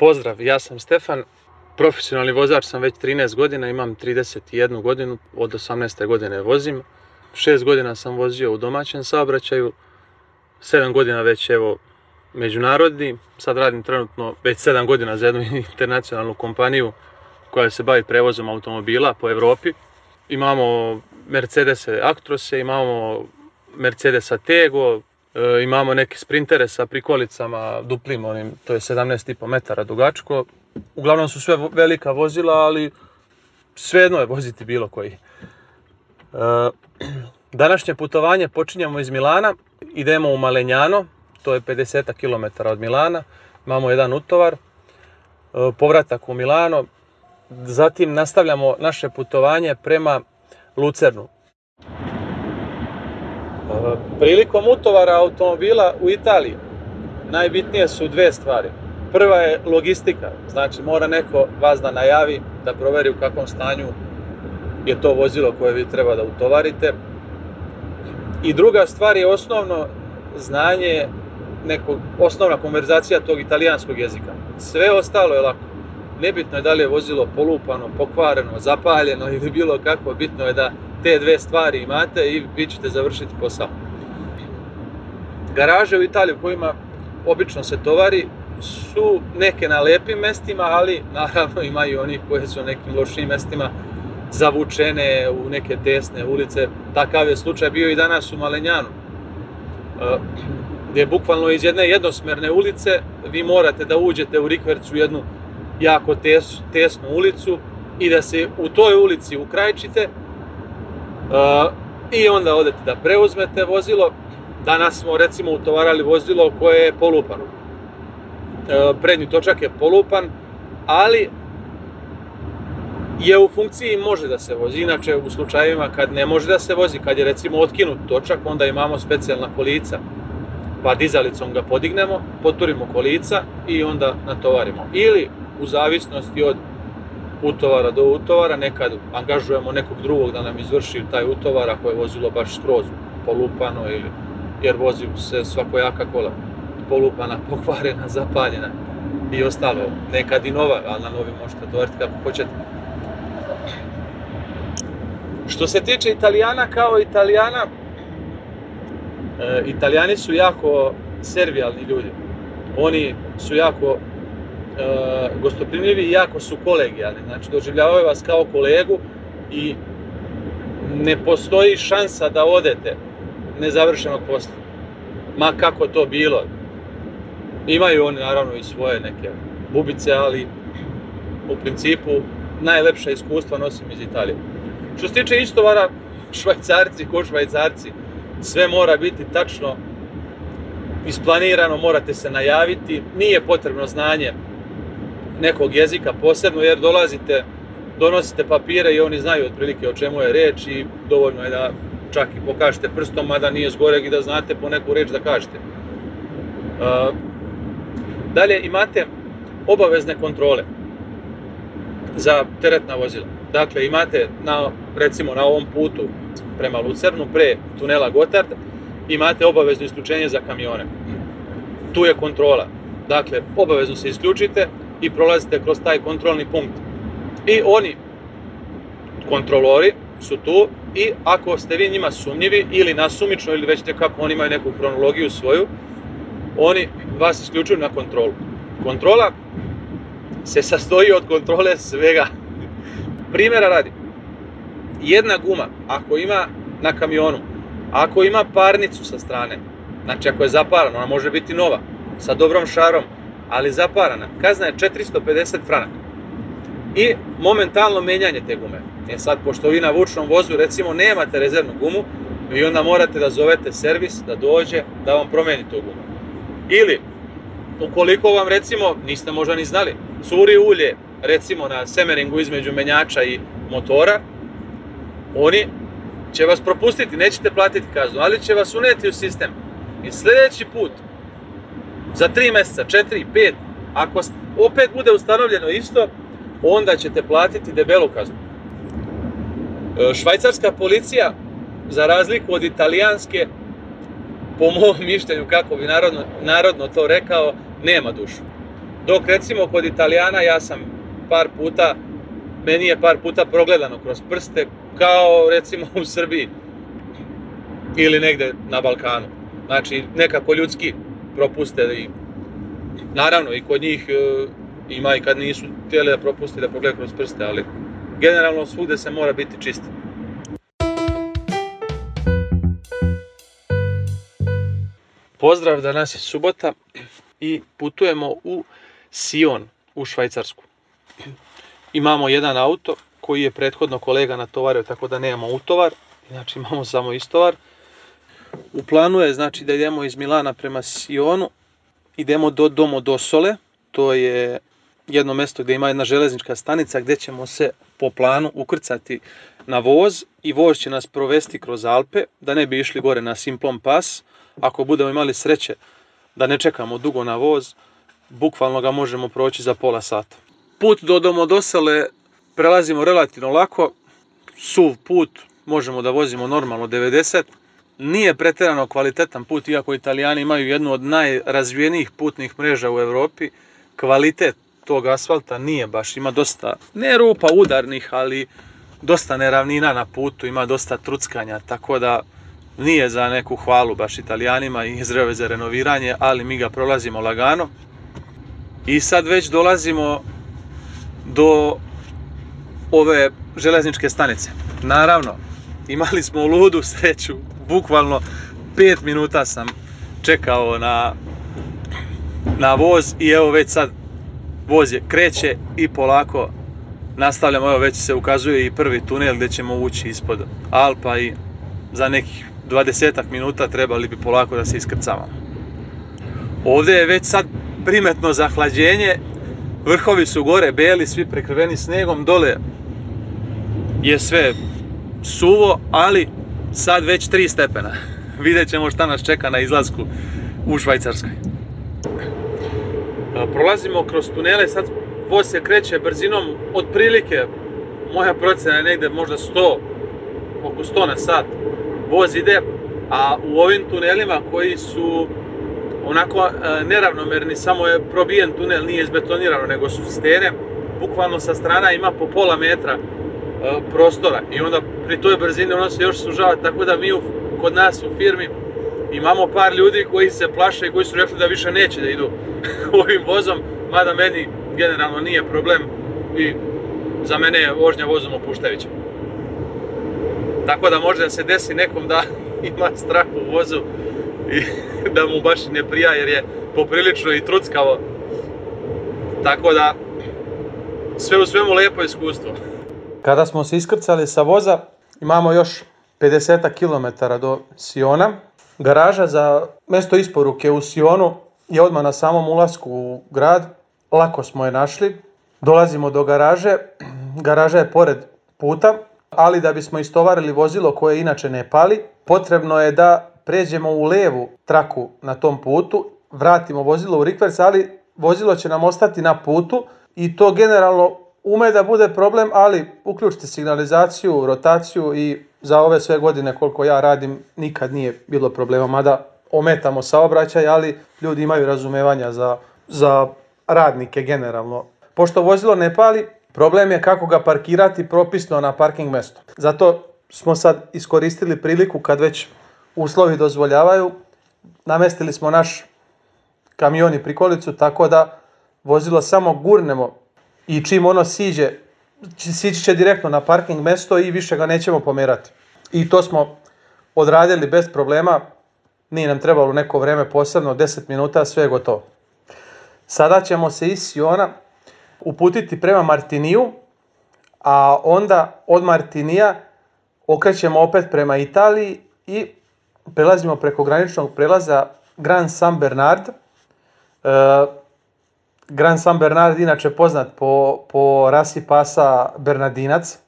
Pozdrav, ja sam Stefan, profesionalni vozač sam već 13 godina, imam 31 godinu, od 18. godine vozim. 6 godina sam vozio u domaćem saobraćaju, 7 godina već evo međunarodni, sad radim trenutno već 7 godina za jednu internacionalnu kompaniju koja se bavi prevozom automobila po Evropi. Imamo Mercedes Actrose, imamo Mercedes Atego, E, imamo neke sprintere sa prikolicama duplim, onim, to je 17,5 metara dugačko. Uglavnom su sve velika vozila, ali svejedno je voziti bilo koji. E, današnje putovanje počinjemo iz Milana, idemo u Malenjano, to je 50 km od Milana, imamo jedan utovar, e, povratak u Milano, zatim nastavljamo naše putovanje prema Lucernu. Prilikom utovara automobila u Italiji najbitnije su dve stvari. Prva je logistika, znači mora neko vas da najavi, da proveri u kakvom stanju je to vozilo koje vi treba da utovarite. I druga stvar je osnovno znanje, nekog, osnovna konverzacija tog italijanskog jezika. Sve ostalo je lako. Nebitno je da li je vozilo polupano, pokvareno, zapaljeno ili bilo kako, bitno je da te dve stvari imate i vi ćete završiti posao. Garaže u Italiji u kojima obično se tovari su neke na lepim mestima, ali naravno ima i onih koje su na nekim lošim mestima zavučene u neke tesne ulice. Takav je slučaj bio i danas u Malenjanu, gdje bukvalno iz jedne jednosmerne ulice vi morate da uđete u Rikvercu jednu jako tes, tesnu ulicu i da se u toj ulici ukrajčite Uh, i onda odete da preuzmete vozilo. Danas smo recimo utovarali vozilo koje je polupano. Uh, prednji točak je polupan, ali je u funkciji može da se vozi. Inače, u slučajevima kad ne može da se vozi, kad je recimo otkinut točak, onda imamo specijalna kolica, pa dizalicom ga podignemo, poturimo kolica i onda natovarimo. Ili, u zavisnosti od utovara do utovara, nekad angažujemo nekog drugog da nam izvrši taj utovar ako je vozilo baš skroz polupano ili jer vozi se svakojaka kola polupana, pokvarena, zapaljena i ostalo. Nekad i nova, ali na novi možete tovariti kako hoćete. Što se tiče Italijana, kao Italijana, e, Italijani su jako servijalni ljudi. Oni su jako E, gostoprimljivi i jako su kolegijalni. Znači, doživljavaju vas kao kolegu i ne postoji šansa da odete nezavršenog posla. Ma kako to bilo. Imaju oni naravno i svoje neke bubice, ali u principu najlepše iskustva nosim iz Italije. Što se tiče istovara, švajcarci ko švajcarci, sve mora biti tačno isplanirano, morate se najaviti, nije potrebno znanje nekog jezika posebno, jer dolazite, donosite papire i oni znaju otprilike o čemu je reč i dovoljno je da čak i pokažete prstom, mada nije zgoreg i da znate po neku reč da kažete. Dalje imate obavezne kontrole za teretna vozila. Dakle, imate na, recimo na ovom putu prema Lucernu, pre tunela Gotard, imate obavezno isključenje za kamione. Tu je kontrola. Dakle, obavezno se isključite, i prolazite kroz taj kontrolni punkt. I oni, kontrolori, su tu i ako ste vi njima sumnjivi ili nasumično ili već nekako oni imaju neku kronologiju svoju, oni vas isključuju na kontrolu. Kontrola se sastoji od kontrole svega. Primjera radi, jedna guma, ako ima na kamionu, ako ima parnicu sa strane, znači ako je zaparana, ona može biti nova, sa dobrom šarom, ali zaparana. Kazna je 450 franaka. I momentalno menjanje te gume. E sad, pošto vi na vučnom vozu recimo nemate rezervnu gumu, vi onda morate da zovete servis da dođe da vam promeni tu gumu. Ili, ukoliko vam recimo, niste možda ni znali, curi ulje recimo na semeringu između menjača i motora, oni će vas propustiti, nećete platiti kaznu, ali će vas uneti u sistem. I sledeći put za 3 mjeseca, 4, 5, ako opet bude ustanovljeno isto, onda ćete platiti debelu kaznu. E, švajcarska policija, za razliku od italijanske, po mom mišljenju, kako bi narodno, narodno to rekao, nema dušu. Dok recimo kod italijana ja sam par puta, meni je par puta progledano kroz prste, kao recimo u Srbiji ili negde na Balkanu. Znači, nekako ljudski propuste i naravno i kod njih e, ima i kad nisu htjeli da propusti da pogledaju kroz prste, ali generalno svugde se mora biti čist. Pozdrav, danas je subota i putujemo u Sion, u Švajcarsku. Imamo jedan auto koji je prethodno kolega natovario, tako da nemamo utovar, znači imamo samo istovar U planu je znači da idemo iz Milana prema Sionu, idemo do Domodosole, to je jedno mesto gde ima jedna železnička stanica gde ćemo se po planu ukrcati na voz i voz će nas provesti kroz Alpe da ne bi išli gore na Simplon pas. Ako budemo imali sreće da ne čekamo dugo na voz, bukvalno ga možemo proći za pola sata. Put do Domodosele prelazimo relativno lako, suv put, možemo da vozimo normalno 90, nije preterano kvalitetan put, iako Italijani imaju jednu od najrazvijenijih putnih mreža u Evropi, kvalitet tog asfalta nije baš, ima dosta, ne rupa udarnih, ali dosta neravnina na putu, ima dosta truckanja, tako da nije za neku hvalu baš italijanima i zreve za renoviranje, ali mi ga prolazimo lagano. I sad već dolazimo do ove železničke stanice. Naravno, imali smo ludu sreću bukvalno 5 minuta sam čekao na, na voz i evo već sad voz je kreće i polako nastavljamo, evo već se ukazuje i prvi tunel gde ćemo ući ispod Alpa i za nekih 20 minuta trebali bi polako da se iskrcavamo. Ovde je već sad primetno zahlađenje, vrhovi su gore beli, svi prekriveni snegom, dole je sve suvo, ali sad već 3 stepena. Vidjet ćemo šta nas čeka na izlasku u Švajcarskoj. Prolazimo kroz tunele, sad voz se kreće brzinom otprilike, moja procena je negde možda 100, oko 100 na sat. Voz ide, a u ovim tunelima koji su onako e, neravnomerni, samo je probijen tunel, nije izbetonirano, nego su stene, bukvalno sa strana ima po pola metra E, prostora i onda pri toj brzini ona se još sužava, tako da mi u, kod nas u firmi imamo par ljudi koji se plaše i koji su rekli da više neće da idu ovim vozom, mada meni generalno nije problem i za mene je vožnja vozom opuštajuća. Tako da može da se desi nekom da ima strah u vozu i da mu baš ne prija jer je poprilično i truckavo. Tako da sve u svemu lepo iskustvo. Kada smo se iskrcali sa voza, imamo još 50 km do Siona. Garaža za mesto isporuke u Sionu je odmah na samom ulasku u grad. Lako smo je našli. Dolazimo do garaže. Garaža je pored puta, ali da bismo istovarili vozilo koje inače ne pali, potrebno je da pređemo u levu traku na tom putu, vratimo vozilo u rikverc, ali vozilo će nam ostati na putu i to generalno ume da bude problem, ali uključite signalizaciju, rotaciju i za ove sve godine koliko ja radim nikad nije bilo problema, mada ometamo saobraćaj, ali ljudi imaju razumevanja za, za radnike generalno. Pošto vozilo ne pali, problem je kako ga parkirati propisno na parking mesto. Zato smo sad iskoristili priliku kad već uslovi dozvoljavaju, namestili smo naš kamion i prikolicu tako da vozilo samo gurnemo i čim ono siđe, sići će direktno na parking mesto i više ga nećemo pomerati. I to smo odradili bez problema, nije nam trebalo neko vreme posebno, 10 minuta, sve je gotovo. Sada ćemo se iz Siona uputiti prema Martiniju, a onda od Martinija okrećemo opet prema Italiji i prelazimo preko graničnog prelaza Gran San Bernard. E, Grand Sam Bernard inače poznat po, po rasi pasa Bernardinac,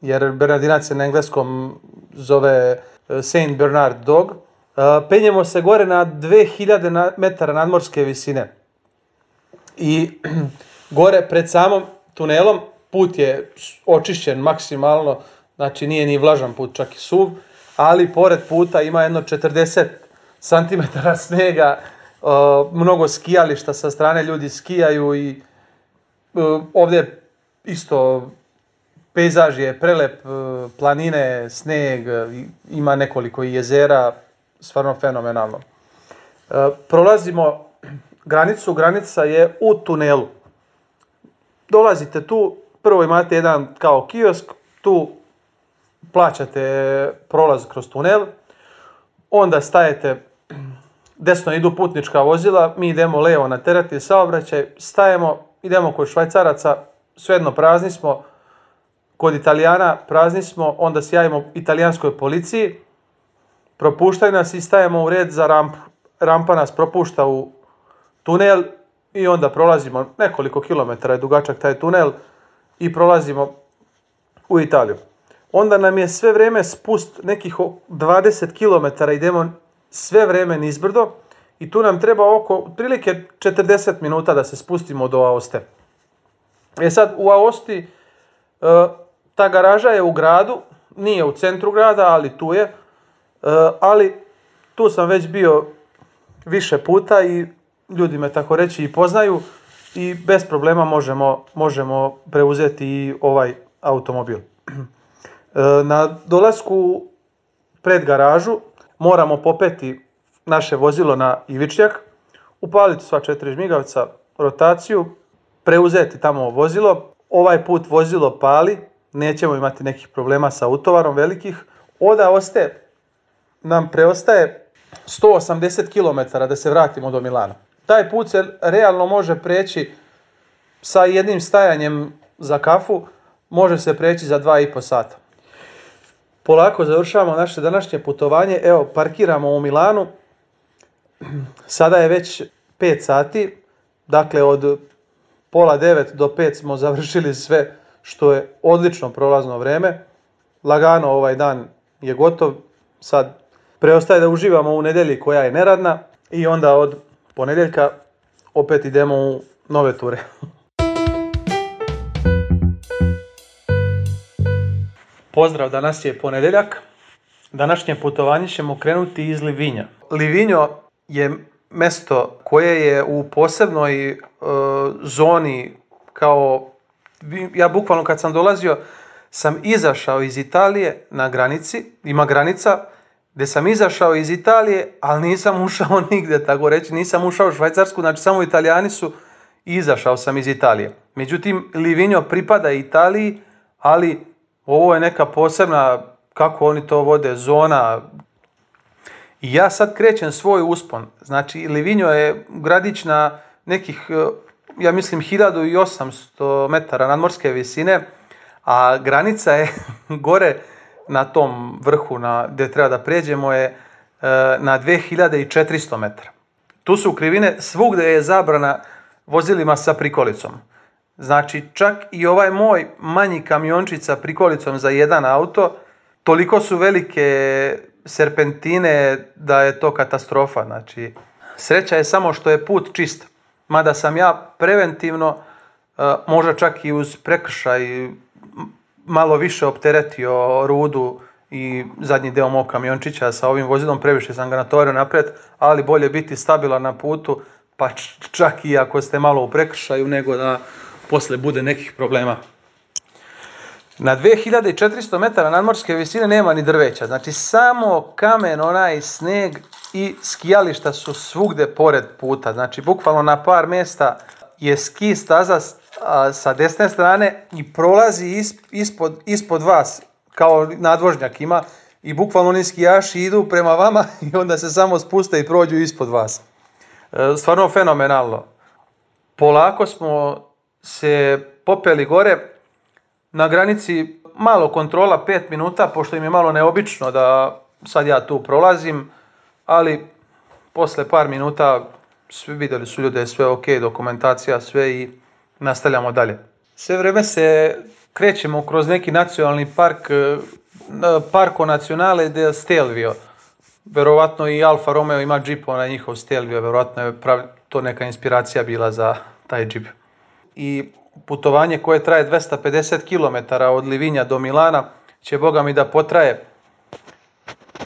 jer Bernardinac se na engleskom zove eh, Saint Bernard Dog. Eh, penjemo se gore na 2000 metara nadmorske visine. I gore pred samom tunelom put je očišćen maksimalno, znači nije ni vlažan put, čak i suv, ali pored puta ima jedno 40 cm snega Uh, mnogo skijališta sa strane, ljudi skijaju i uh, ovdje isto pejzaž je prelep, uh, planine, sneg, ima nekoliko jezera, stvarno fenomenalno. Prolazimo granicu, granica je u tunelu. Dolazite tu, prvo imate jedan kao kiosk, tu plaćate prolaz kroz tunel, onda stajete desno idu putnička vozila, mi idemo levo na teretni saobraćaj, stajemo, idemo kod švajcaraca, svejedno prazni smo, kod italijana prazni smo, onda sjajimo italijanskoj policiji, propuštaju nas i stajemo u red za rampu. Rampa nas propušta u tunel i onda prolazimo, nekoliko kilometara je dugačak taj tunel i prolazimo u Italiju. Onda nam je sve vreme spust nekih 20 km idemo sve vreme nizbrdo i tu nam treba oko prilike 40 minuta da se spustimo do Aoste. E sad, u Aosti e, ta garaža je u gradu, nije u centru grada, ali tu je. E, ali tu sam već bio više puta i ljudi me tako reći i poznaju i bez problema možemo, možemo preuzeti i ovaj automobil. E, na dolasku pred garažu moramo popeti naše vozilo na ivičnjak, upaliti sva četiri žmigavca, rotaciju, preuzeti tamo vozilo, ovaj put vozilo pali, nećemo imati nekih problema sa utovarom velikih, oda ostaje, nam preostaje 180 km da se vratimo do Milana. Taj put se realno može preći sa jednim stajanjem za kafu, može se preći za i po sata polako završavamo naše današnje putovanje. Evo, parkiramo u Milanu. Sada je već 5 sati. Dakle, od pola 9 do 5 smo završili sve što je odlično prolazno vreme. Lagano ovaj dan je gotov. Sad preostaje da uživamo u nedelji koja je neradna i onda od ponedeljka opet idemo u nove ture. Pozdrav, danas je ponedeljak. Današnje putovanje ćemo krenuti iz Livinja. Livinjo je mesto koje je u posebnoj e, zoni kao ja bukvalno kad sam dolazio sam izašao iz Italije na granici, ima granica gde sam izašao iz Italije, ali nisam ušao nigde, tako reći, nisam ušao u Švajcarsku, znači samo Italijani su izašao sam iz Italije. Međutim, Livinjo pripada Italiji, ali Ovo je neka posebna, kako oni to vode, zona. I ja sad krećem svoj uspon. Znači, Livinjo je gradić na nekih, ja mislim, 1800 metara nadmorske visine, a granica je gore na tom vrhu na, gde treba da pređemo je e, na 2400 metara. Tu su krivine svugde je zabrana vozilima sa prikolicom. Znači čak i ovaj moj manji kamiončić prikolicom za jedan auto, toliko su velike serpentine da je to katastrofa. Znači, sreća je samo što je put čist. Mada sam ja preventivno, e, možda čak i uz prekršaj, malo više opteretio rudu i zadnji deo mog kamiončića sa ovim vozilom, previše sam ga natovario napred, ali bolje biti stabilan na putu, pa čak i ako ste malo u prekršaju, nego da posle bude nekih problema. Na 2400 metara nadmorske visine nema ni drveća, znači samo kamen, onaj sneg i skijališta su svugde pored puta, znači bukvalno na par mesta je ski staza sa desne strane i prolazi ispod, ispod vas kao nadvožnjak ima i bukvalno oni skijaši idu prema vama i onda se samo spuste i prođu ispod vas. E, stvarno fenomenalno. Polako smo se popeli gore na granici malo kontrola 5 minuta pošto im je malo neobično da sad ja tu prolazim ali posle par minuta svi videli su ljude sve ok dokumentacija sve i nastavljamo dalje sve vreme se krećemo kroz neki nacionalni park Parko Nacionale de Stelvio verovatno i Alfa Romeo ima džip, onaj njihov Stelvio, verovatno je prav, to neka inspiracija bila za taj džip i putovanje koje traje 250 km od Livinja do Milana će Boga mi da potraje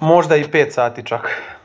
možda i 5 sati čak.